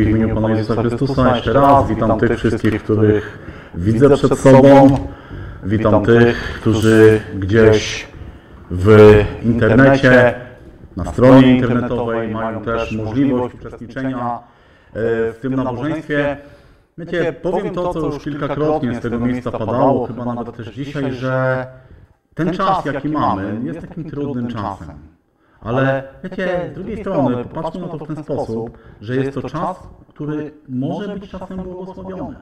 wszystkich w imieniu Pana Jezusa Chrystusa. Jeszcze raz witam tych wszystkich, których widzę przed sobą. Witam tych, którzy gdzieś w internecie, na stronie internetowej mają też możliwość uczestniczenia e, w tym nabożeństwie. Wiecie, powiem to, co już kilkakrotnie z tego miejsca padało, chyba nawet też dzisiaj, że ten czas, jaki mamy, jest takim trudnym czasem. Ale wiecie, z drugiej strony popatrzmy na to w ten sposób, że jest to czas, który może być czasem błogosławiony.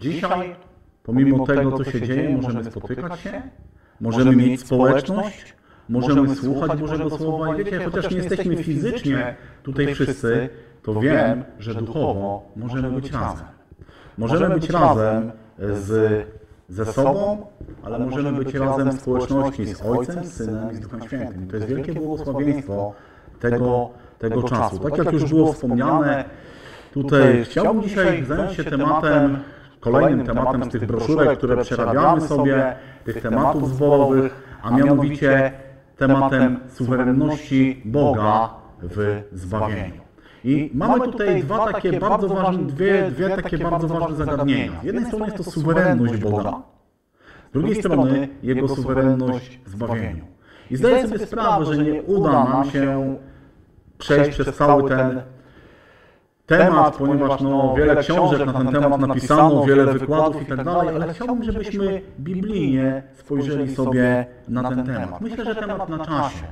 Dzisiaj, pomimo tego, co się dzieje, możemy spotykać się, możemy mieć społeczność, możemy słuchać Bożego Słowa i wiecie, chociaż nie jesteśmy fizycznie tutaj wszyscy, to wiem, że duchowo możemy być razem. Możemy być razem z ze sobą, ale możemy być razem w społeczności z Ojcem, z Synem i z Duchem Świętym. I to jest wielkie błogosławieństwo tego, tego czasu. Tak jak już było wspomniane, tutaj chciałbym dzisiaj zająć się tematem, kolejnym tematem z tych broszurek, które przerabiamy sobie, tych tematów zborowych, a mianowicie tematem suwerenności Boga w zbawieniu. I mamy tutaj dwa takie bardzo ważne, dwie, dwie takie bardzo ważne zagadnienia. Z jednej strony jest to suwerenność Boga, z drugiej strony Jego suwerenność w zbawieniu. I zdaję sobie sprawę, że nie uda nam się przejść przez cały ten temat, ponieważ no, wiele książek na ten temat napisano, wiele wykładów i tak dalej, ale chciałbym, żebyśmy biblijnie spojrzeli sobie na ten temat. Myślę, że temat na czasie,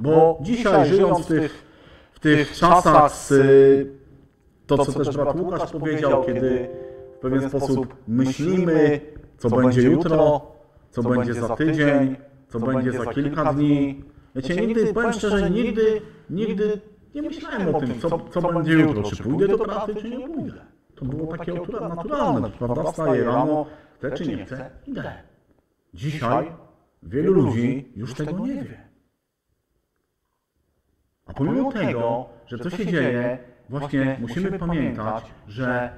bo dzisiaj żyjąc w tych tych czasach, z, to co też brat Łukasz powiedział, kiedy w pewien sposób myślimy, co będzie jutro, co będzie za tydzień, co będzie za kilka dni. Wiecie, nigdy, powiem szczerze, nigdy, nigdy nie myślałem o tym, co, co będzie jutro, czy pójdę do pracy, czy nie pójdę. To było takie naturalne, prawda? Wstaję rano, chcę czy nie chcę, idę. Dzisiaj wielu ludzi już tego nie wie. A pomimo tego, że to się dzieje, właśnie musimy pamiętać, że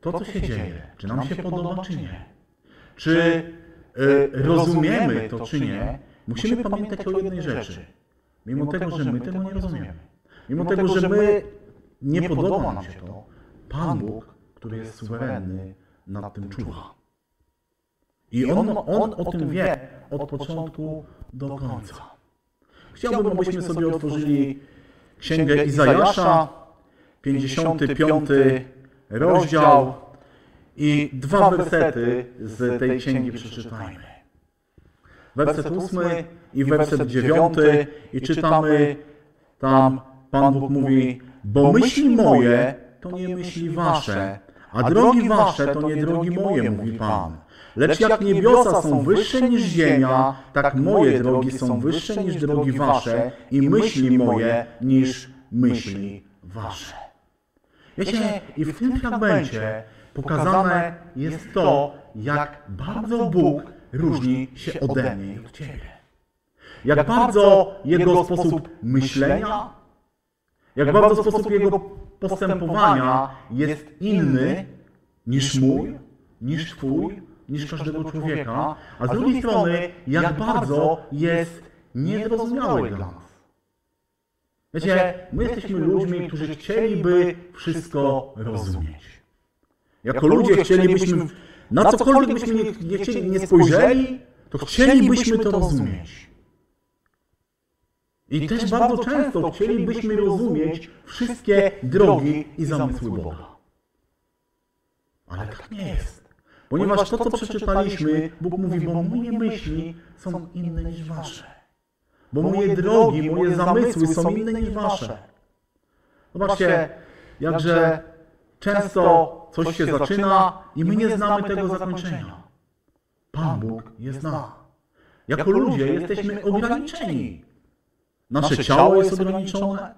to, co się dzieje, czy nam się podoba, czy nie, czy y, rozumiemy to, czy nie, musimy pamiętać o jednej rzeczy. Mimo tego, że my tego nie rozumiemy, mimo tego, że my nie podoba nam się to, Pan Bóg, który jest suwerenny, nad tym czuwa. I on, on o tym wie od początku do końca. Chciałbym, abyśmy sobie otworzyli Księgę Izajasza, 55 rozdział i dwa wersety z tej księgi przeczytajmy. Werset 8 i werset 9 i czytamy tam, Pan Bóg mówi, bo myśli moje to nie myśli wasze, a drogi wasze to nie drogi moje, mówi Pan. Lecz jak niebiosa są wyższe niż ziemia, tak moje drogi są wyższe niż drogi wasze i myśli moje niż myśli wasze. Wiecie, i w tym fragmencie pokazane jest to, jak bardzo Bóg różni się ode mnie i od Ciebie. Jak bardzo Jego sposób myślenia, jak bardzo sposób Jego postępowania jest inny niż mój, niż Twój, niż każdego człowieka, a z drugiej strony, jak bardzo jest niezrozumiały dla nas. Wiecie, my jesteśmy ludźmi, którzy chcieliby wszystko rozumieć. Jako ludzie chcielibyśmy, na cokolwiek byśmy nie, nie, chcieli, nie spojrzeli, to chcielibyśmy to rozumieć. I też bardzo często chcielibyśmy rozumieć wszystkie drogi i zamysły Boga. Ale tak nie jest. Ponieważ to, co przeczytaliśmy, Bóg mówi, bo moje myśli są inne niż wasze. Bo moje drogi, moje zamysły są inne niż wasze. Zobaczcie, jakże często coś się zaczyna i my nie znamy tego zakończenia. Pan Bóg je zna. Jako ludzie jesteśmy ograniczeni. Nasze ciało jest ograniczone.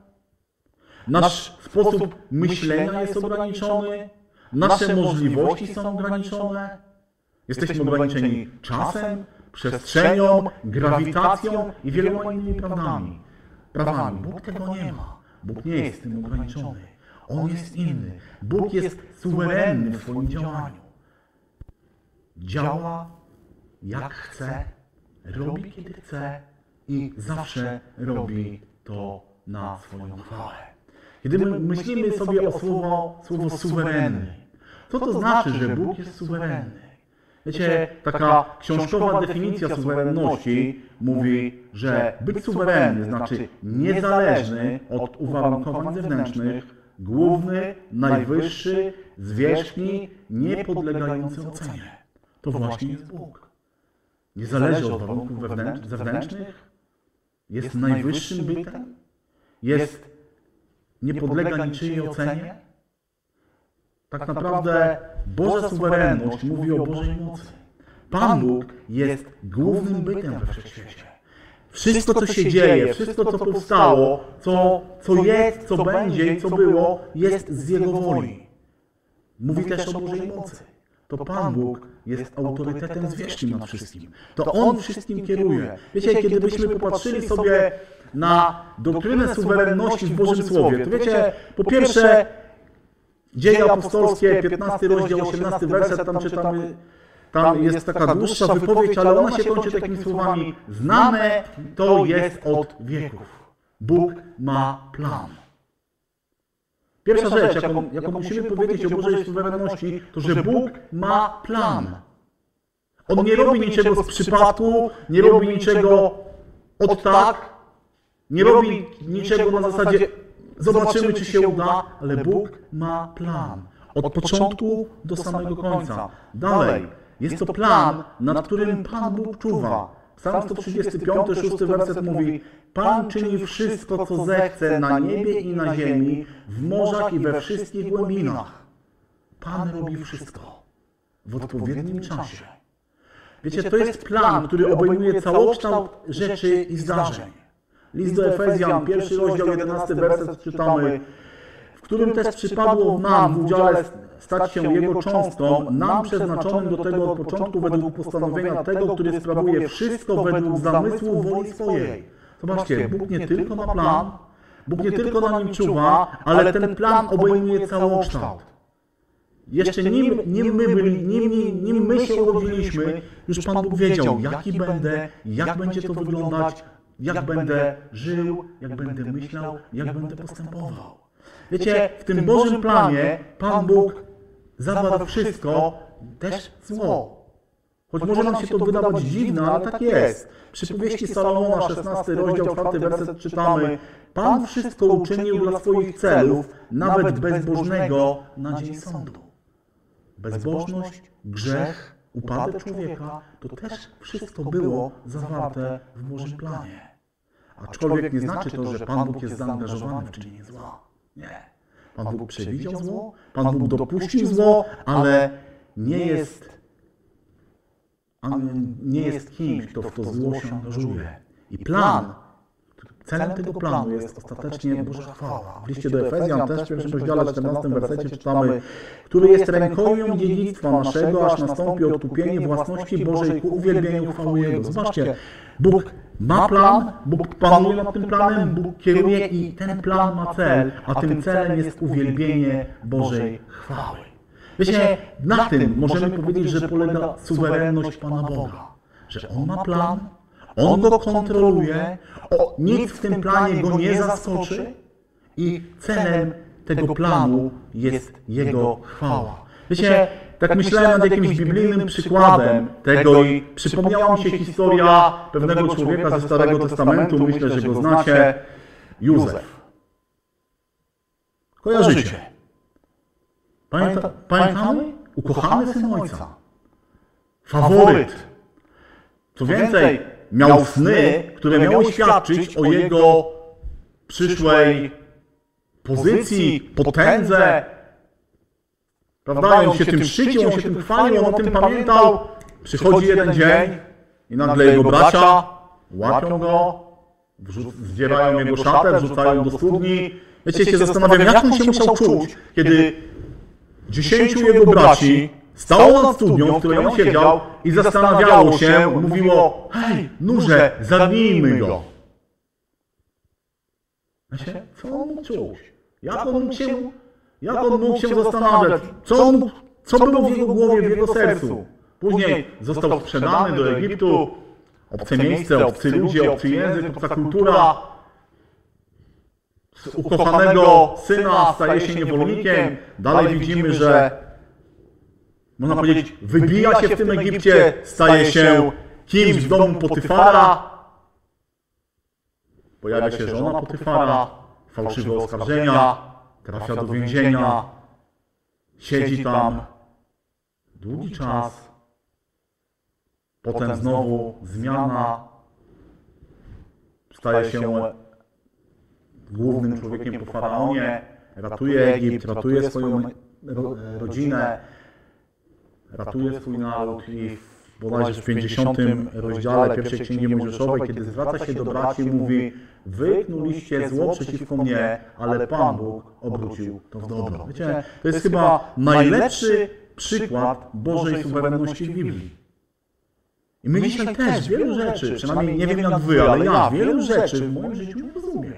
Nasz sposób myślenia jest ograniczony. Nasze możliwości są ograniczone. Jesteśmy ograniczeni czasem, przestrzenią, grawitacją i wieloma innymi prawdami. Prawami. Bóg tego nie ma. Bóg nie jest tym ograniczony. On jest inny. Bóg jest suwerenny w swoim działaniu. Działa jak chce, robi kiedy chce i zawsze robi to na swoją chwałę. Kiedy my myślimy sobie o słowo, słowo suwerenny, co to znaczy, że Bóg jest suwerenny? Wiecie, taka książkowa definicja suwerenności mówi, że być suwerenny znaczy niezależny od uwarunkowań zewnętrznych, główny, najwyższy, zwierzchni, niepodlegający ocenie. To właśnie jest Bóg. Nie zależy od warunków zewnętrznych, jest najwyższym bytem, jest nie podlega niczyjej ocenie. Tak naprawdę Boża suwerenność mówi o Bożej mocy. Pan Bóg jest głównym bytem we wszechświecie. Wszystko, co się dzieje, wszystko, co powstało, co, co jest, co będzie i co było, jest z Jego woli. Mówi też o Bożej mocy. To Pan Bóg jest autorytetem zwierzchnim nad wszystkim. To On wszystkim kieruje. Wiecie, kiedy byśmy popatrzyli sobie na doktrynę suwerenności w Bożym Słowie, to wiecie, po pierwsze, Dzieje apostolskie, 15 rozdział, 18 werset, tam czytamy, tam jest taka dłuższa wypowiedź, ale ona się kończy takimi słowami, znane to jest od wieków. Bóg ma plan. Pierwsza rzecz, jaką, jaką musimy powiedzieć o Bożej suwerenności, to że Bóg ma plan. On nie robi niczego z przypadku, nie robi niczego od tak, nie robi niczego na zasadzie zobaczymy, czy się uda, ale Bóg ma plan. Od początku do samego końca. Dalej, jest to plan, nad którym Pan Bóg czuwa. Psalm 135, 6 werset mówi Pan czyni wszystko, co zechce na niebie i na ziemi, w morzach i we wszystkich głębinach. Pan robi wszystko w odpowiednim czasie. Wiecie, to jest plan, który obejmuje całokształt rzeczy i zdarzeń. List do Efezjan, pierwszy rozdział, jedenasty werset czytamy, w którym też przypadło nam w udziale stać się Jego cząstką, nam przeznaczonym do tego od początku według postanowienia tego, który sprawuje wszystko według zamysłu woli swojej. Zobaczcie, Bóg nie tylko ma plan, Bóg nie tylko na nim czuwa, ale ten plan obejmuje całokształt. Jeszcze nim, nim, my byli, nim, nim my się urodziliśmy, już Pan Bóg wiedział, jaki będę, jak będzie to wyglądać, jak będę żył, jak będę myślał, jak będę postępował. Wiecie, w tym Bożym planie Pan Bóg zawarł wszystko, też zło. Choć może nam się to wydawać dziwne, ale tak jest. Przy powieści Salomona, 16 rozdział, 4 werset czytamy Pan wszystko uczynił dla swoich celów, nawet bezbożnego na dzień sądu. Bezbożność, grzech, upadek człowieka, to też wszystko było zawarte w Bożym planie. Aczkolwiek nie znaczy to, że Pan Bóg jest zaangażowany w czynienie zła. Nie. Pan Bóg przewidział zło, Pan Bóg dopuścił zło, ale nie jest, nie jest kimś, kto w to zło się angażuje. I plan, celem tego planu jest ostatecznie Boża chwała. W liście do Efezjan też w pierwszym rozdziale 14 wersecie czytamy, który jest rękojmią dziedzictwa naszego, aż nastąpi odkupienie własności Bożej ku uwielbieniu chwały Jego. Zobaczcie, Bóg ma plan, Bóg panuje nad tym planem, Bóg kieruje i ten plan ma cel, a tym celem jest uwielbienie Bożej chwały. Wiecie, na tym możemy powiedzieć, że polega suwerenność Pana Boga. Że On ma plan, On go kontroluje, o, nic w tym planie go nie zaskoczy i celem tego planu jest Jego chwała. Wiecie, tak, tak myślałem nad jakimś biblijnym przykładem tego i przypomniała mi się historia pewnego człowieka ze Starego Testamentu, myślę, że go znacie, Józef. Kojarzycie? Pamięta, pamiętamy? Ukochany syn ojca. Faworyt. Co więcej, miał sny, które miały świadczyć o jego przyszłej pozycji, potędze, Prawda? On się tym szczycił, on się tym chwalił, on o tym pamiętał. Przychodzi jeden dzień i nagle jego bracia łapią go, zdzierają jego szatę, wrzucają do studni. Wiecie, się zastanawiam, jak on się musiał czuć, kiedy dziesięciu jego braci stało nad studnią, w której on siedział i zastanawiało się, mówiło, hej, nurze, zabijmy go. Wiecie, co on czuć? Jak on mógł się jak on mógł się zastanawiać, co, on, co było w jego głowie, w jego sercu? Później został sprzedany do Egiptu, obce miejsce, obcy ludzie, obcy język, obca kultura. z ukochanego syna staje się niewolnikiem. Dalej widzimy, że można powiedzieć, wybija się w tym Egipcie, staje się kimś w domu Potyfara. Pojawia się żona Potyfara, fałszywe oskarżenia, trafia do więzienia, siedzi tam długi czas, potem znowu zmiana, staje się głównym człowiekiem po faraonie, ratuje Egipt, ratuje swoją ro- rodzinę, ratuje swój naród i w bodajże w 50 rozdziale pierwszej Księgi Mojżeszowej, kiedy zwraca się do braci, mówi Wy knuliście zło przeciwko mnie, ale Pan Bóg obrócił to w dobro. Wiecie, to jest chyba najlepszy przykład Bożej suwerenności w Biblii. I my dzisiaj też wielu rzeczy, przynajmniej nie wiem jak wy, ale ja wielu rzeczy w moim życiu nie rozumiem.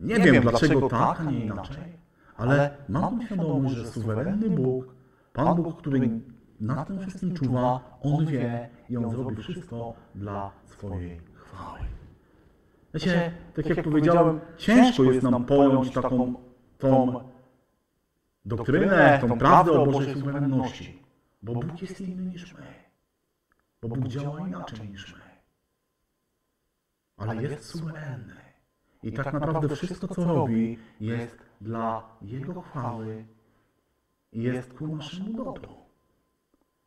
Nie wiem dlaczego tak, a nie inaczej, ale mam świadomość, że suwerenny Bóg, Pan Bóg, który nad tym wszystkim czuwa, On wie i On zrobi wszystko dla swojej chwały. Wiecie, tak jak powiedziałem, ciężko jest nam pojąć taką tą doktrynę, tą prawdę o Bożej suwerenności, bo Bóg jest inny niż my, bo Bóg działa inaczej niż my, ale jest suwerenny. I tak naprawdę wszystko, co robi, jest dla Jego chwały. i jest ku naszemu dobru.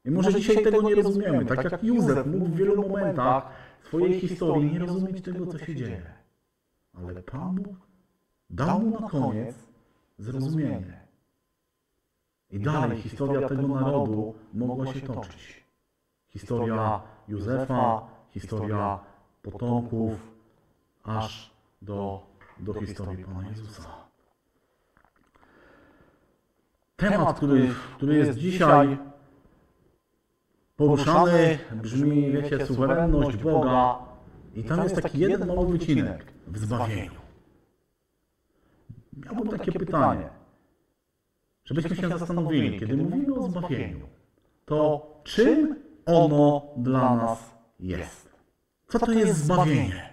I może dzisiaj tego nie rozumiemy, tak jak Józef mógł w wielu momentach swojej historii nie rozumieć tego, co się dzieje. Ale Pan Bóg dał mu na koniec zrozumienie. I dalej historia tego narodu mogła się toczyć. Historia Józefa, historia potomków, aż do, do historii Pana Jezusa. Temat, który, który jest dzisiaj poruszany, brzmi, wiecie, suwerenność Boga i tam jest taki jeden mały wycinek w zbawieniu. Miałbym takie pytanie, żebyśmy się zastanowili, kiedy mówimy o zbawieniu, to czym ono dla nas jest? Co to jest zbawienie?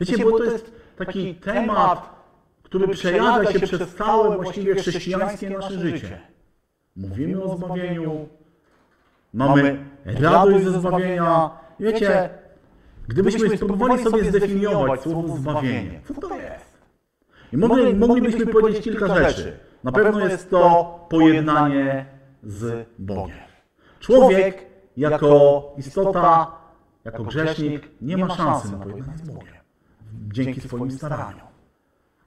Wiecie, bo to jest taki temat, który przejawia się przez całe właściwie chrześcijańskie nasze życie. Mówimy o zbawieniu, mamy radość ze zbawienia. Wiecie, gdybyśmy spróbowali sobie zdefiniować słowo zbawienie, co to jest? I mogli, moglibyśmy powiedzieć kilka rzeczy. Na pewno jest to pojednanie z Bogiem. Człowiek jako istota, jako grzesznik nie ma szansy na pojednanie z Bogiem dzięki swoim staraniom.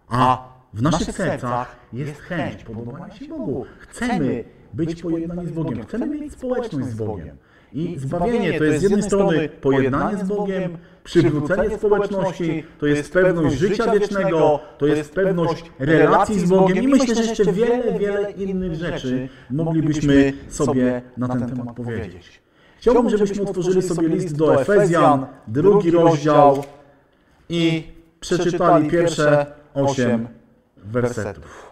A w naszych sercach jest chęć podobania się Bogu. Chcemy być pojednani z Bogiem, chcemy mieć społeczność z Bogiem. I zbawienie to jest z jednej strony pojednanie z Bogiem, przywrócenie społeczności, to jest pewność życia wiecznego, to jest pewność relacji z Bogiem i myślę, że jeszcze wiele, wiele innych rzeczy moglibyśmy sobie na ten temat powiedzieć. Chciałbym, żebyśmy otworzyli sobie list do Efezjan, drugi rozdział i przeczytali pierwsze osiem wersetów.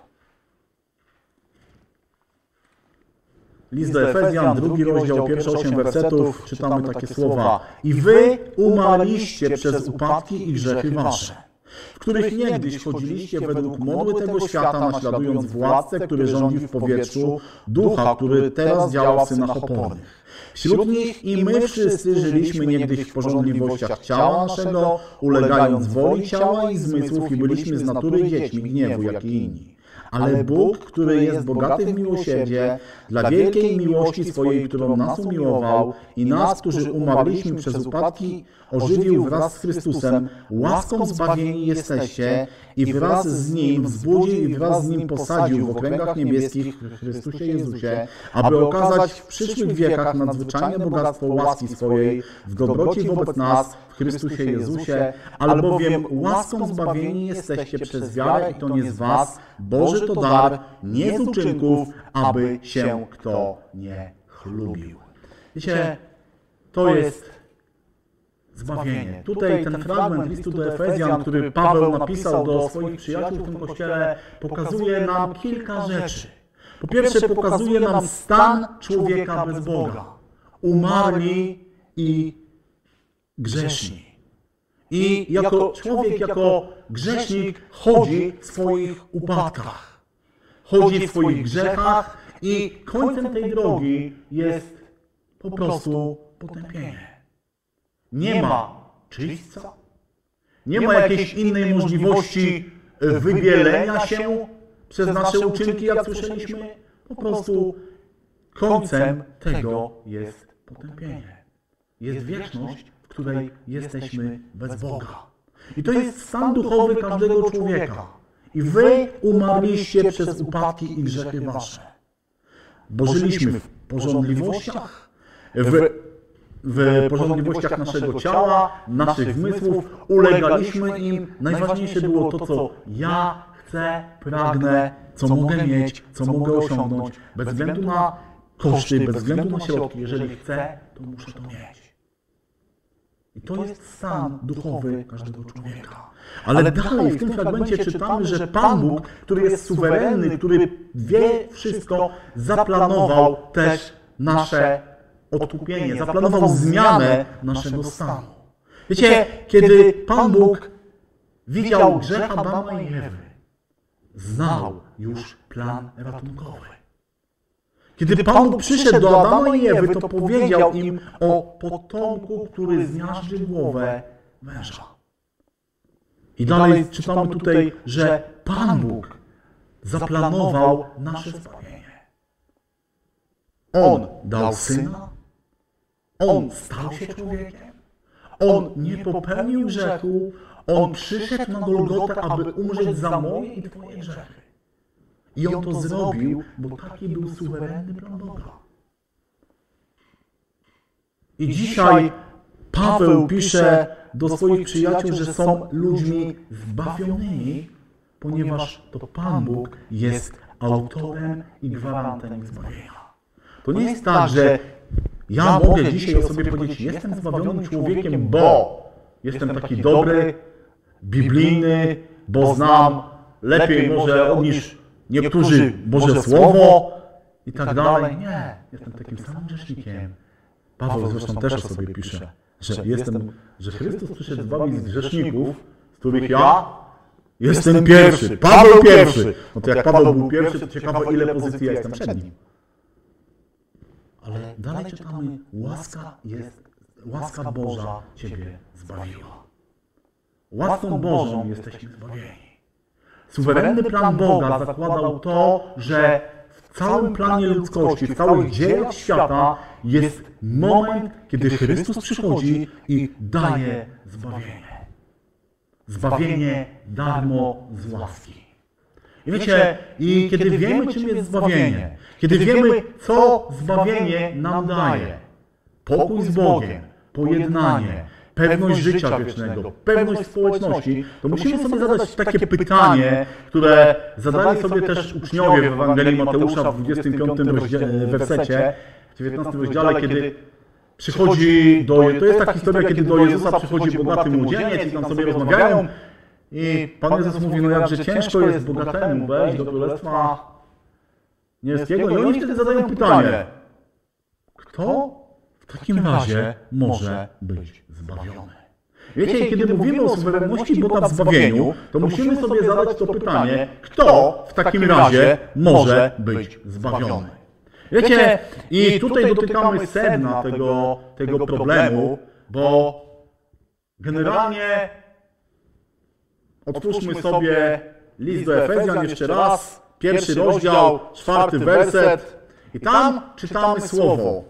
List do Efezjan, drugi rozdział, pierwsze osiem wersetów, czytamy takie słowa. I wy umarliście przez upadki i grzechy wasze, w których niegdyś chodziliście według modły tego świata, naśladując władcę, który rządzi w powietrzu, ducha, który teraz działa w synach opornych. Wśród nich i my wszyscy żyliśmy niegdyś w porządliwościach ciała naszego, ulegając woli ciała i zmysłów i byliśmy z natury dziećmi gniewu, jak i inni. Ale Bóg, który jest bogaty w miłosierdzie, dla wielkiej miłości swojej, którą nas umiłował i nas, którzy umarliśmy przez upadki, ożywił wraz z Chrystusem, łaską zbawieni jesteście i wraz z Nim wzbudził i wraz z Nim posadził w okręgach niebieskich w Chrystusie Jezusie, aby okazać w przyszłych wiekach nadzwyczajne bogactwo łaski swojej w dobroci wobec nas w Chrystusie Jezusie, albowiem łaską zbawieni jesteście przez wiarę i to nie z was, Boży to dar, nie z uczynków, aby się kto nie chlubił. Wiecie, to jest zbawienie. Tutaj ten fragment listu do Efezjan, który Paweł napisał do swoich przyjaciół w tym kościele, pokazuje nam kilka rzeczy. Po pierwsze, pokazuje nam stan człowieka bez Boga. Umarli i grzeszni. I jako człowiek, jako grzesznik chodzi w swoich upadkach. Chodzi w swoich grzechach i końcem tej drogi jest po prostu potępienie. Nie ma czyśćca, nie ma jakiejś innej możliwości wybielenia się przez nasze uczynki, jak słyszeliśmy. Po prostu końcem tego jest potępienie. Jest wieczność, której jesteśmy bez Boga. I to jest stan duchowy każdego człowieka. I wy umarliście przez upadki i grzechy wasze. Bo żyliśmy w porządliwościach, w, w porządliwościach naszego ciała, naszych zmysłów, ulegaliśmy im. Najważniejsze było to, co ja chcę, pragnę, co mogę mieć, co mogę osiągnąć, bez względu na koszty, bez względu na środki. Jeżeli chcę, to muszę to mieć. I to jest stan duchowy każdego człowieka. Ale dalej w tym fragmencie czytamy, że Pan Bóg, który jest suwerenny, który wie wszystko, zaplanował też nasze odkupienie, zaplanował zmianę naszego stanu. Wiecie, kiedy Pan Bóg widział grzech Adama i Ewy, znał już plan ratunkowy. Kiedy Pan Bóg przyszedł do Adama i Ewy, to powiedział im o potomku, który zmiażdży głowę węża. I dalej czytamy tutaj, że Pan Bóg zaplanował nasze zbawienie. On dał Syna, On stał się człowiekiem, On nie popełnił grzechu, On przyszedł na Golgotę, aby umrzeć za moje i Twoje grzechy. I On to zrobił, bo taki był suwerenny plan Boga. I dzisiaj Paweł pisze do swoich przyjaciół, że są ludźmi zbawionymi, ponieważ to Pan Bóg jest autorem i gwarantem ich zbawienia. To nie jest tak, że ja mogę dzisiaj o sobie powiedzieć, jestem zbawionym człowiekiem, bo jestem taki dobry, biblijny, bo znam lepiej może niż niektórzy Boże Słowo i tak dalej. Nie, jestem takim samym grzesznikiem. Paweł zresztą też o sobie pisze, że jestem, że Chrystus przyszedł zbawić z grzeszników, z których ja jestem pierwszy. Paweł pierwszy. No to jak Paweł był pierwszy, to ciekawe ile pozycji ja jestem przed nim. Ale dalej czytamy, łaska jest, łaska Boża Ciebie zbawiła. Łaską Bożą jesteśmy zbawieni. Suwerenny plan Boga zakładał to, że w całym planie ludzkości, w całych dziejach świata jest moment, kiedy Chrystus przychodzi i daje zbawienie. Zbawienie darmo z łaski. I wiecie, i kiedy wiemy, czym jest zbawienie, kiedy wiemy, co zbawienie nam daje, pokój z Bogiem, pojednanie, pewność życia wiecznego, pewność społeczności, to musimy sobie zadać takie pytanie, które zadali sobie też uczniowie w Ewangelii Mateusza w 25 wersecie, w 19 rozdziale, kiedy przychodzi do... To jest taka historia, kiedy do Jezusa przychodzi bogaty młodzieniec i tam sobie rozmawiają. i Pan Jezus mówi, no jakże ciężko jest bogatemu wejść do Królestwa Niebieskiego i oni wtedy zadają pytanie, kto w takim razie może być zbawiony. Wiecie, kiedy mówimy o suwerenności Boga w zbawieniu, to musimy sobie zadać to pytanie, kto w takim razie może być zbawiony. Wiecie, i tutaj dotykamy sedna tego, tego problemu, bo generalnie otwórzmy sobie list do Efezjan jeszcze raz, pierwszy rozdział, czwarty werset i tam czytamy słowo.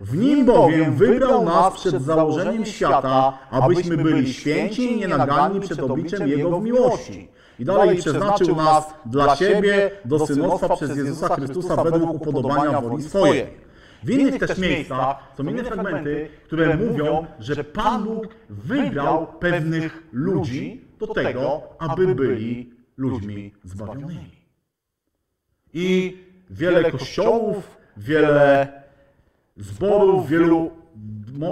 W nim bowiem wybrał nas przed założeniem świata, abyśmy byli święci i nienaganni przed obliczem Jego w miłości. I dalej przeznaczył nas dla siebie do synostwa przez Jezusa Chrystusa według upodobania woli swojej. W innych też miejscach są inne fragmenty, które mówią, że Pan Bóg wybrał pewnych ludzi do tego, aby byli ludźmi zbawionymi. I wiele kościołów, wiele zborów, wielu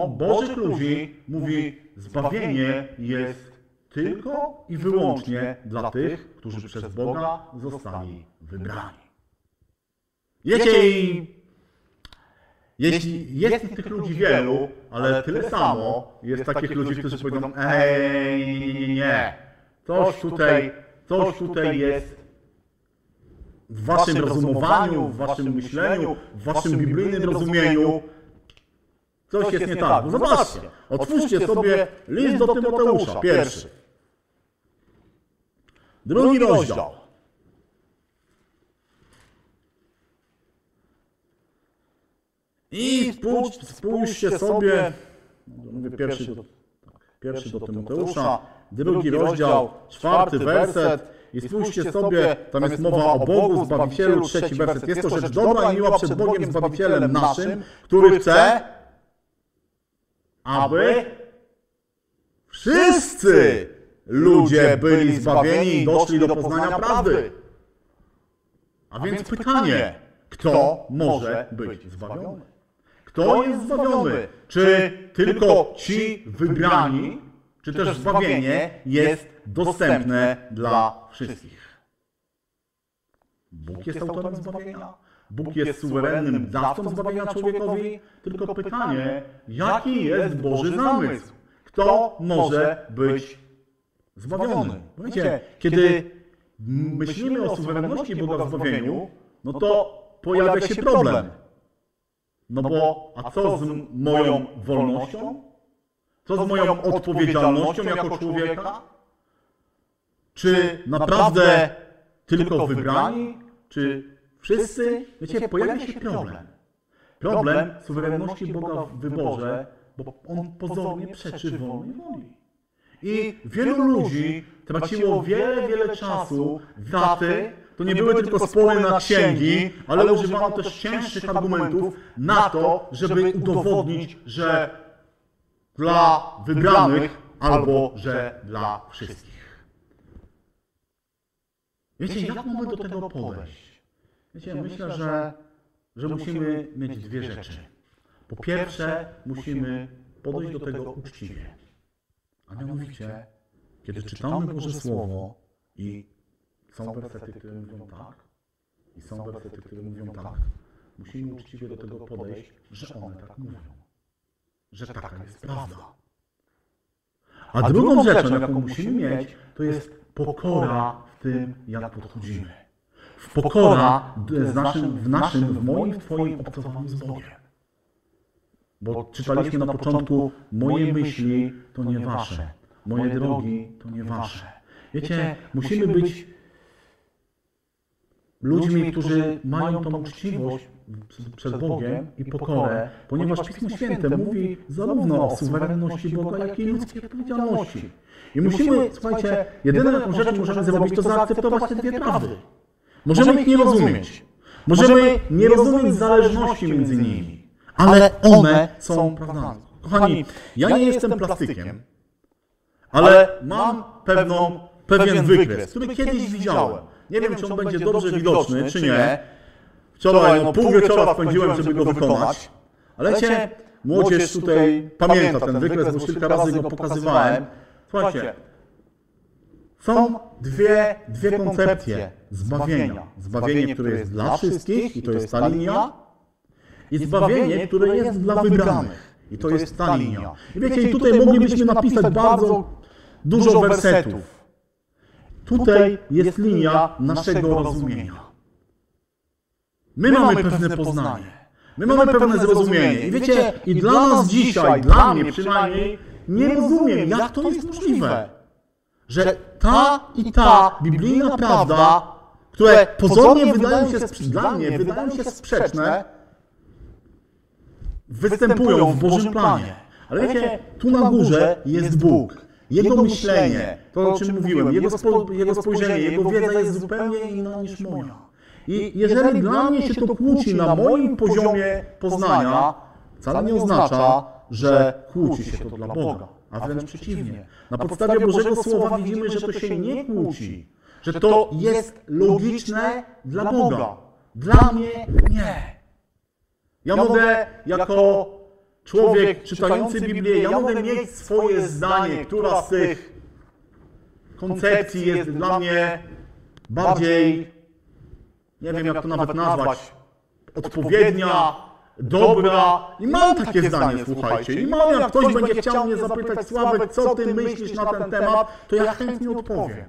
bożych ludzi mówi, zbawienie jest tylko i wyłącznie dla tych, którzy przez Boga zostali wybrani. Wiecie, i jeśli jest tych ludzi wielu, ale tyle samo jest takich ludzi, którzy powiedzą, ej, nie, nie, nie, nie. Coś tutaj, coś tutaj jest w waszym rozumowaniu, w waszym myśleniu, w waszym biblijnym rozumieniu. Coś jest nie tak. Bo zobaczcie, otwórzcie sobie list do Tymoteusza, pierwszy. Drugi rozdział. I spójrz, spójrzcie sobie, mówię pierwszy do, tak, pierwszy do Tymoteusza, drugi rozdział, czwarty werset. I spójrzcie sobie, tam jest mowa o Bogu, Zbawicielu, trzeci werset. Jest to rzecz dobra i miła przed Bogiem, Zbawicielem naszym, który chce, aby wszyscy ludzie byli zbawieni i doszli do poznania prawdy. A więc pytanie, kto może być zbawiony? Kto jest zbawiony? Czy tylko ci wybrani, czy też zbawienie jest dostępne dla wszystkich? Bóg jest autorem zbawienia. Bóg jest suwerennym dawcą zbawienia człowiekowi. Tylko pytanie, jaki jest Boży zamysł? Kto może być zbawiony? Wiecie, kiedy myślimy o suwerenności Boga w zbawieniu, no to pojawia się problem. No bo, a co z moją wolnością? Co z moją odpowiedzialnością jako człowieka? Czy naprawdę tylko wybrani? Czy wszyscy? Wiecie, pojawia się problem. Problem suwerenności Boga w wyborze, bo on pozornie przeczy wolnej woli. I wielu ludzi traciło wiele, wiele czasu, daty, to nie były tylko spory na księgi, ale używano też cięższych argumentów na to, żeby udowodnić, że dla wybranych albo że dla wszystkich. Wiecie, jak mamy do tego podejść? Wiecie, myślę, że, że musimy mieć dwie rzeczy. Po pierwsze, musimy podejść do tego uczciwie. A mianowicie, kiedy czytamy Boże Słowo i są wersety, które mówią tak i są wersety, które mówią tak, musimy uczciwie do tego podejść, że one tak mówią. Że taka jest prawda. A drugą rzeczą, jaką musimy mieć, to jest pokora w tym, jak podchodzimy. W pokora z naszym, w naszym, w moim, w Twoim obcowaniu z Bogiem. Bo czytaliśmy na początku, moje myśli to nie Wasze, moje drogi to nie Wasze. Wiecie, musimy być ludźmi, którzy mają tą uczciwość przed Bogiem i pokorę, ponieważ Pismo Święte mówi zarówno o suwerenności Boga, jak i ludzkiej odpowiedzialności. I musimy, słuchajcie, jedyną jaką rzecz możemy zrobić, to zaakceptować te dwie prawdy. Możemy ich nie rozumieć. Możemy nie rozumieć zależności między nimi, ale one są prawdami. Kochani, ja nie jestem plastykiem, ale mam pewną, pewien wykres, który kiedyś widziałem. Nie wiem, czy on będzie dobrze widoczny, czy nie. Wczoraj, no pół wieczora spędziłem, żeby go wykonać. Ale cię, młodzież tutaj pamięta ten wykres, bo kilka razy go pokazywałem. Słuchajcie, są dwie, dwie koncepcje zbawienia. Zbawienie, które jest dla wszystkich, i to jest ta linia, i zbawienie, które jest dla wybranych, i to jest ta linia. I wiecie, i tutaj moglibyśmy napisać bardzo dużo wersetów. Tutaj jest linia naszego rozumienia. My mamy pewne poznanie. My mamy pewne zrozumienie. I wiecie, i dla nas dzisiaj, dla mnie przynajmniej, nie rozumiem, jak to jest możliwe, że ta i ta biblijna prawda, które pozornie wydają się, dla mnie wydają się sprzeczne, występują w Bożym planie. Ale wiecie, tu na górze jest Bóg. Jego myślenie, to o czym mówiłem, jego, spo, jego spojrzenie, jego wiedza jest zupełnie inna niż moja. I jeżeli dla mnie się to kłóci na moim poziomie poznania, wcale nie oznacza, że kłóci się to dla Boga, a wręcz przeciwnie. Na podstawie Bożego Słowa widzimy, że to się nie kłóci, że to jest logiczne dla Boga. Dla mnie nie. Ja mogę jako człowiek czytający Biblię, ja mogę mieć swoje zdanie, która z tych koncepcji jest dla mnie bardziej, nie wiem jak to nawet nazwać, odpowiednia, dobra. I mam takie zdanie, słuchajcie. I mam, jak ktoś będzie chciał mnie zapytać, Sławek, co ty myślisz na ten temat, to ja chętnie odpowiem.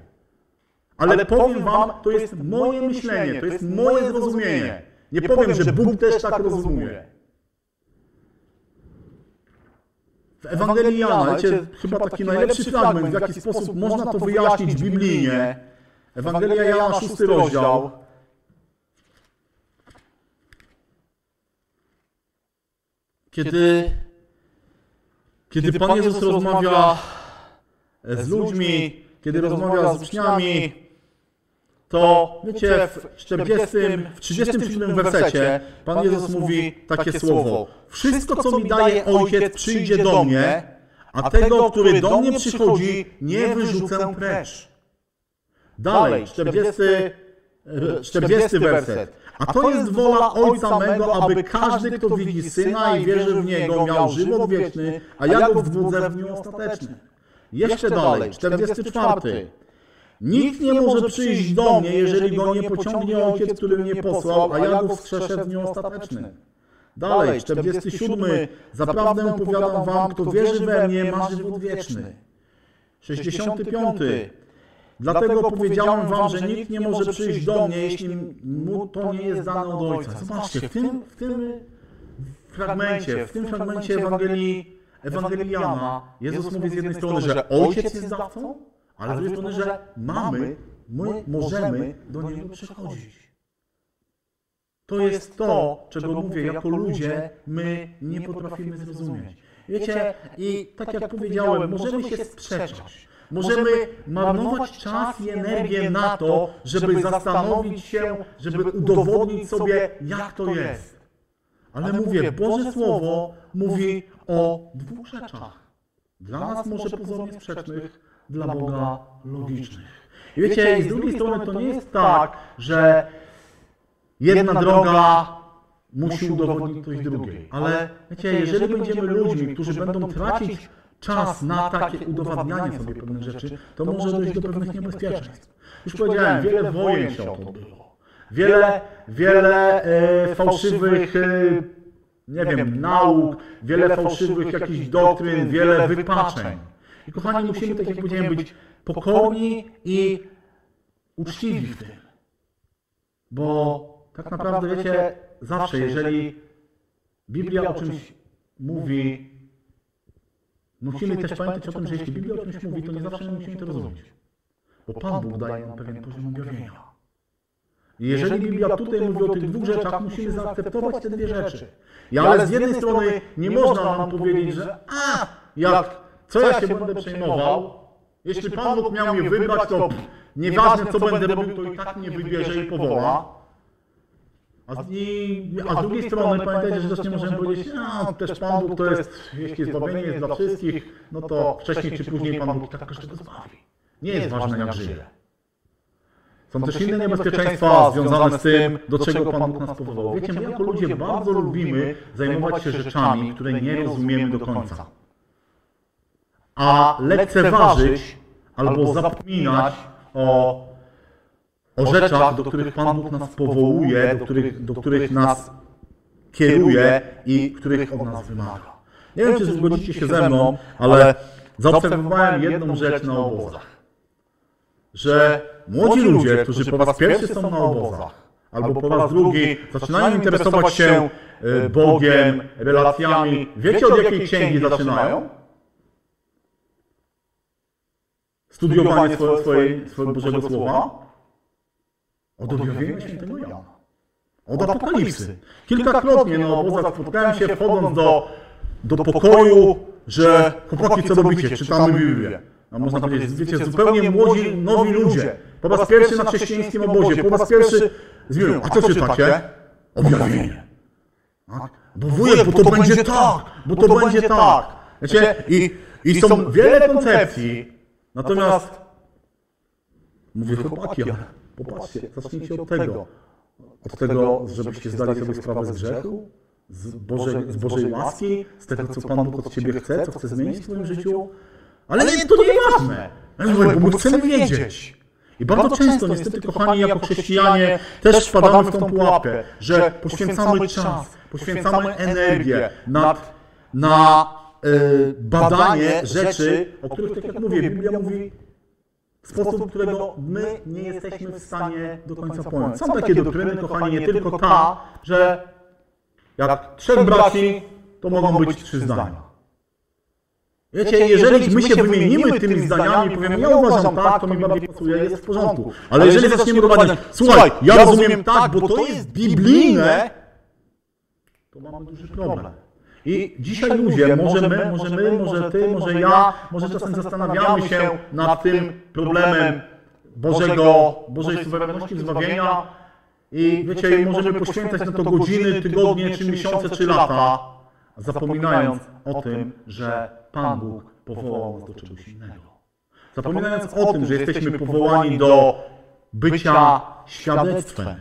Ale powiem wam, to jest moje myślenie, to jest moje zrozumienie. Nie powiem, że Bóg też tak rozumie. W Ewangelii Jana, wiecie, chyba taki najlepszy fragment, w jaki sposób można to wyjaśnić biblijnie. Ewangelia Jana, szósty rozdział. Kiedy, kiedy Pan Jezus rozmawia z ludźmi, kiedy rozmawia z uczniami, to wiecie, w 40, w 37 wersecie Pan Jezus mówi takie słowo. Wszystko, co mi daje Ojciec, przyjdzie do mnie, a tego, który do mnie przychodzi, nie wyrzucę precz. Dalej, 40, 40 werset. A to jest wola Ojca mego, aby każdy, kto widzi Syna i wierzy w Niego, miał żywot wieczny, a ja go wzbudzę w dniu ostatecznym. Jeszcze dalej, 44. Nikt nie może przyjść do mnie, jeżeli go nie pociągnie Ojciec, który mnie posłał, a ja go wstrzeszę w dniu ostatecznym. Dalej, 47. Zaprawdę powiadam wam, kto wierzy we mnie, ma żywot wieczny. 65. Dlatego powiedziałem wam, że nikt nie może przyjść do mnie, jeśli mu to nie jest dane od Ojca. Zobaczcie, w tym, w tym fragmencie, w tym fragmencie Ewangelii, Ewangelii Jana, Jezus mówi z jednej strony, że Ojciec jest dawcą, ale z drugiej strony, że mamy, my możemy do Niego przychodzić. To jest to, czego mówię, jako ludzie my nie potrafimy zrozumieć. Wiecie, i tak jak powiedziałem, możemy się sprzeczać. Możemy marnować czas i energię na to, żeby zastanowić się, żeby udowodnić sobie, jak to jest. Ale mówię, Boże Słowo mówi o dwóch rzeczach. Dla nas może pozornie sprzecznych, dla Boga logicznych. I wiecie, z drugiej strony to nie jest tak, że jedna droga musi udowodnić coś drugiej. Ale wiecie, jeżeli będziemy ludźmi, którzy będą tracić czas na takie udowadnianie sobie pewnych rzeczy, to może dojść do pewnych niebezpieczeństw. Już powiedziałem, wiele wojen się o to było. Wiele, wiele e, fałszywych, e, nie wiem, nauk, wiele fałszywych jakichś doktryn, wiele wypaczeń. I kochani, musimy, tak jak powiedziałem, być pokorni i uczciwi w tym. Bo tak naprawdę, wiecie, zawsze, jeżeli Biblia o czymś mówi, musimy też pamiętać o tym, że jeśli Biblia o czymś mówi, to nie zawsze musimy to rozumieć. Bo Pan Bóg daje nam pewien poziom objawienia. I jeżeli Biblia tutaj mówi o tych dwóch rzeczach, musimy zaakceptować te dwie rzeczy. I ale z jednej strony nie można nam powiedzieć, że a, jak, co ja się będę przejmował, jeśli Pan Bóg miał mnie wybrać, to nieważne co będę robił, to i tak mnie wybierze i powoła. A z, i, a z drugiej strony pamiętajcie, że też nie możemy powiedzieć, a też Pan Bóg to jest, jeśli zbawienie jest dla wszystkich, no to wcześniej czy później Pan Bóg tak każdego zbawi. Nie jest ważne jak żyje. Są też inne niebezpieczeństwa związane z tym, do czego Pan Bóg nas powołał. Wiecie, my jako ludzie bardzo lubimy zajmować się rzeczami, które nie rozumiemy do końca. A lekceważyć albo zapominać o, o rzeczach, do których Pan Bóg nas powołuje, do których, do których nas kieruje i których od nas wymaga. Nie wiem, czy zgodzicie się ze mną, ale zaobserwowałem jedną rzecz na obozach. Że młodzi ludzie, którzy po raz pierwszy są na obozach, albo po raz drugi zaczynają interesować się e, Bogiem, relacjami, wiecie od jakiej księgi zaczynają? Studiowanie swojego Bożego Słowa? Od objawienia świętego Jana. Od Apokalipsy. Kilkakrotnie na obozach spotkałem się wchodząc do, do pokoju, że chłopaki, co robicie? Czytamy Biblię. A można powiedzieć, wiecie, zupełnie młodzi, nowi ludzie. Po raz pierwszy na chrześcijańskim obozie, po raz pierwszy z Biblią. A co czytacie? Objawienie. Tak? Bo wujek, bo to będzie tak, bo to będzie tak. Wiecie, i, i są wiele koncepcji, natomiast mówię chłopaki, ale popatrzcie, zacznijcie od tego. Od tego, żebyście zdali sobie sprawę z grzechu, z Bożej, z Bożej łaski, z tego, co Pan Bóg od Ciebie chce, co chce zmienić w Twoim życiu. Ale nie, to nie ważne. Bo my chcemy wiedzieć. I bardzo często, niestety, kochani, jako chrześcijanie też wpadamy w tą pułapkę, że poświęcamy czas, poświęcamy energię nad, na y, badanie rzeczy, o których, tak jak mówię, Biblia mówi w sposób, którego my nie jesteśmy w stanie do końca pojąć. Są takie doktryny, kochani, nie tylko ta, że jak trzech braci, to mogą być trzy zdania. Wiecie, jeżeli my się wymienimy tymi zdaniami i powiemy, ja uważam tak, to mi bardziej pasuje, jest w porządku. Ale jeżeli zaczniemy domawiać, słuchaj, ja rozumiem tak, bo to jest biblijne, to mamy duży problem. I dzisiaj ludzie, może my, może my, może ty, może ja, może czasem zastanawiamy się nad tym problemem Bożego, Bożej suwerenności zbawienia. I wiecie, możemy poświęcać na to godziny, tygodnie, czy miesiące, czy lata, zapominając o tym, że Pan Bóg powołał nas do czegoś innego. Zapominając o tym, że jesteśmy powołani do bycia świadectwem,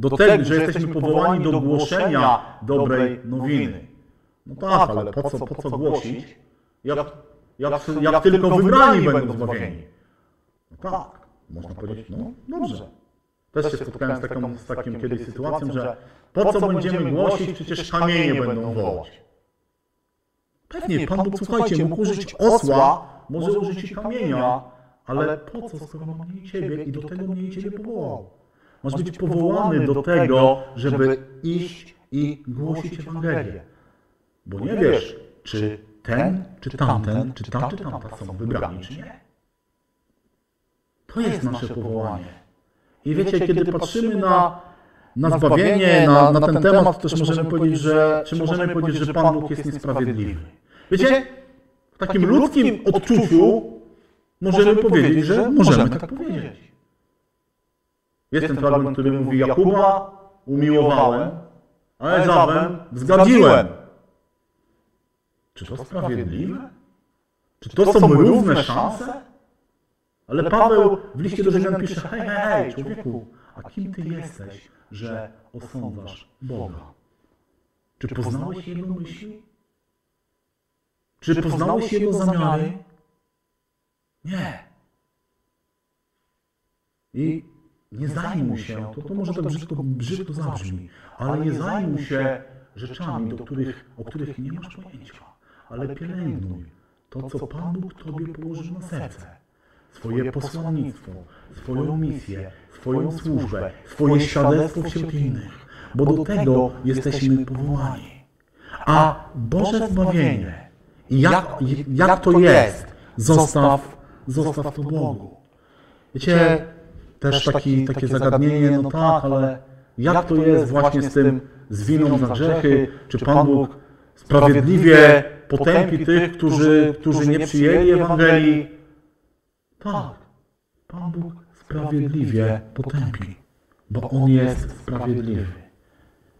do tego, że jesteśmy powołani do głoszenia dobrej nowiny. No tak, ale po co, po co głosić, jak, jak, jak tylko wybrani będą zbawieni? No tak, można powiedzieć, no dobrze. Też się spotkałem z, taką, z takim kiedyś sytuacją, że po co będziemy głosić, przecież kamienie będą wołać. Pewnie, Pan Bóg, słuchajcie, mógł użyć osła, może użyć kamienia, ale po co, skoro ma mnie i Ciebie i do tego mnie Ciebie powołał? Masz być powołany do tego, żeby iść i głosić Ewangelię. Bo nie wiesz, czy ten, czy tamten, czy ta, czy tamta są wybrani, czy nie. To jest nasze powołanie. I wiecie, kiedy patrzymy na, na zbawienie, na, na ten temat, to też możemy powiedzieć, że, czy możemy powiedzieć, że Pan Bóg jest niesprawiedliwy. Wiecie, w takim ludzkim odczuciu możemy powiedzieć, że możemy tak powiedzieć. Jest ten fragment, który mówi, Jakuba umiłowałem, a Ezawem wzgardziłem. Czy to sprawiedliwe? Czy to są równe szanse? Ale Paweł w liście do Rzymian pisze, hej, hej, hej, człowieku, a kim ty jesteś, że osądzasz Boga? Czy poznałeś Jego myśli? Czy poznałeś Jego zamiary? Nie. I nie zajmuj się, to, to może tak brzydko, brzydko zabrzmi, ale nie zajmuj się rzeczami, do których, o których nie masz pojęcia, ale pielęgnuj to, co Pan Bóg Tobie położył na serce. Swoje posłannictwo, swoją misję, swoją służbę, swoje świadectwo wśród innych, bo do tego jesteśmy powołani. A Boże zbawienie, jak, jak to jest, zostaw, zostaw to Bogu. Wiecie, też taki, takie zagadnienie, no tak, ale jak to jest właśnie z tym, z winą za grzechy, czy Pan Bóg sprawiedliwie potępi tych, którzy, którzy nie przyjęli Ewangelii? Tak, Pan Bóg sprawiedliwie potępi, bo On jest sprawiedliwy.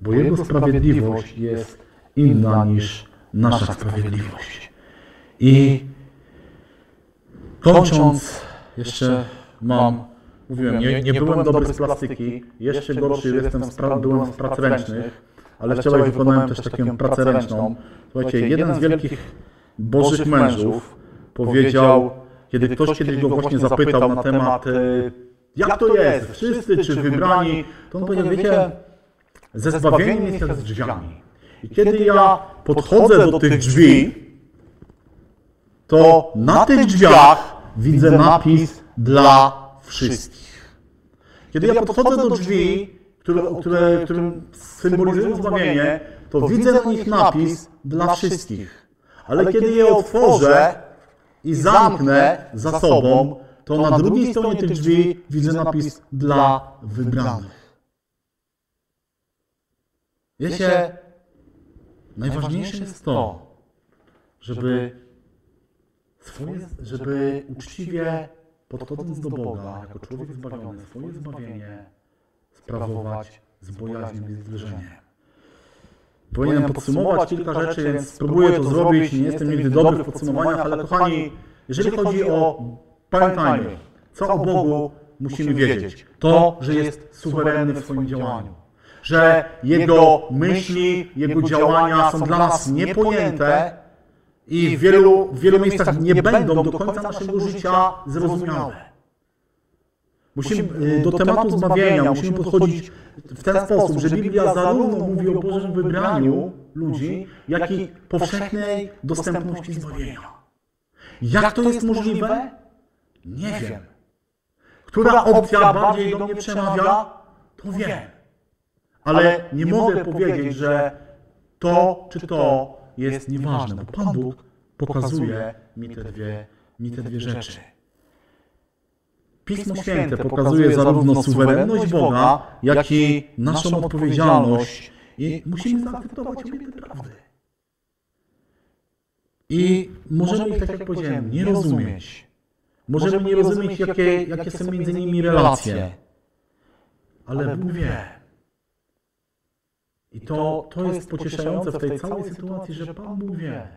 Bo Jego sprawiedliwość jest inna niż nasza sprawiedliwość. I kończąc, jeszcze mam Mówiłem, nie, nie byłem dobry z plastyki, jeszcze gorszy jestem z pra, byłem z prac ręcznych, ale wczoraj wykonałem też taką pracę ręczną. Słuchajcie, jeden z wielkich bożych mężów powiedział, kiedy ktoś kiedyś go właśnie zapytał na temat, e, jak to jest, wszyscy czy wybrani, to on powiedział, wiecie, ze zbawieniem jest jak z drzwiami. I kiedy ja podchodzę do tych drzwi, to na tych drzwiach widzę napis dla wszystkich. Kiedy ja podchodzę do drzwi, które, które, którym symbolizują zbawienie, to widzę na nich napis dla wszystkich. Ale kiedy je otworzę i zamknę za sobą, to na drugiej stronie tych drzwi widzę napis dla wybranych. Wiecie, najważniejsze jest to, żeby, swoje, żeby uczciwie podchodząc do Boga jako człowiek zbawiony, swoje zbawienie sprawować z bojaźnią i zwierzeniem. Powinienem podsumować kilka rzeczy, więc spróbuję to zrobić. Nie jestem nigdy dobry w podsumowaniach, ale kochani, jeżeli chodzi o, pamiętajmy, co o Bogu musimy wiedzieć. To, że jest suwerenny w swoim działaniu. Że Jego myśli, Jego działania są dla nas niepojęte, i w wielu, w wielu miejscach nie będą do końca naszego życia zrozumiałe. Musimy y, do tematu zbawienia musimy podchodzić w ten sposób, że Biblia zarówno mówi o Bożym wybraniu ludzi, jak i powszechnej dostępności zbawienia. Jak to jest możliwe? Nie wiem. Która opcja bardziej do mnie przemawia? To wiem. Ale nie mogę powiedzieć, że to czy to jest nieważne, bo Pan Bóg pokazuje mi te dwie, mi te dwie rzeczy. Pismo Święte pokazuje zarówno suwerenność Boga, jak i naszą odpowiedzialność i musimy zaakceptować obie te prawdy. I możemy ich, tak jak powiedziałem, nie rozumieć. Możemy nie rozumieć, jakie, jakie są między nimi relacje. Ale Bóg wie. I to, to jest pocieszające w tej całej sytuacji, że Pan Bóg wie.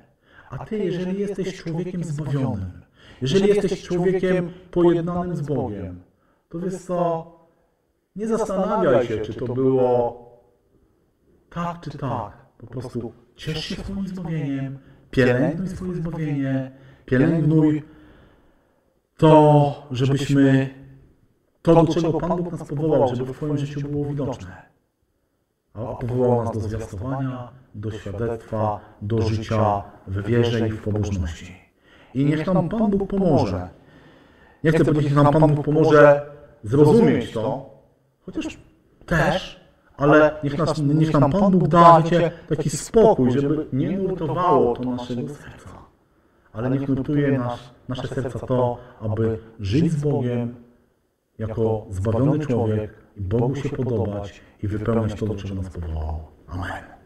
A Ty, jeżeli jesteś człowiekiem zbawionym, jeżeli jesteś człowiekiem pojednanym z Bogiem, to wiesz co, nie zastanawiaj się, czy to było tak czy tak. Po prostu ciesz się swoim zbawieniem, pielęgnuj swoje zbawienie, pielęgnuj to, żebyśmy to, do czego Pan Bóg nas powołał, żeby w Twoim życiu było widoczne. A powołał nas do zwiastowania, do świadectwa, do życia w wierze i w pobożności. I niech nam Pan Bóg pomoże. Nie chcę powiedzieć, niech nam Pan Bóg pomoże zrozumieć to, chociaż też, ale niech, nas, niech nam Pan Bóg da, wiecie, taki spokój, żeby nie nurtowało to naszego serca. Ale niech nurtuje nas, nasze serca to, aby żyć z Bogiem jako zbawiony człowiek i Bogu się podobać i wypełniać to, do czego nas powołał. Amen.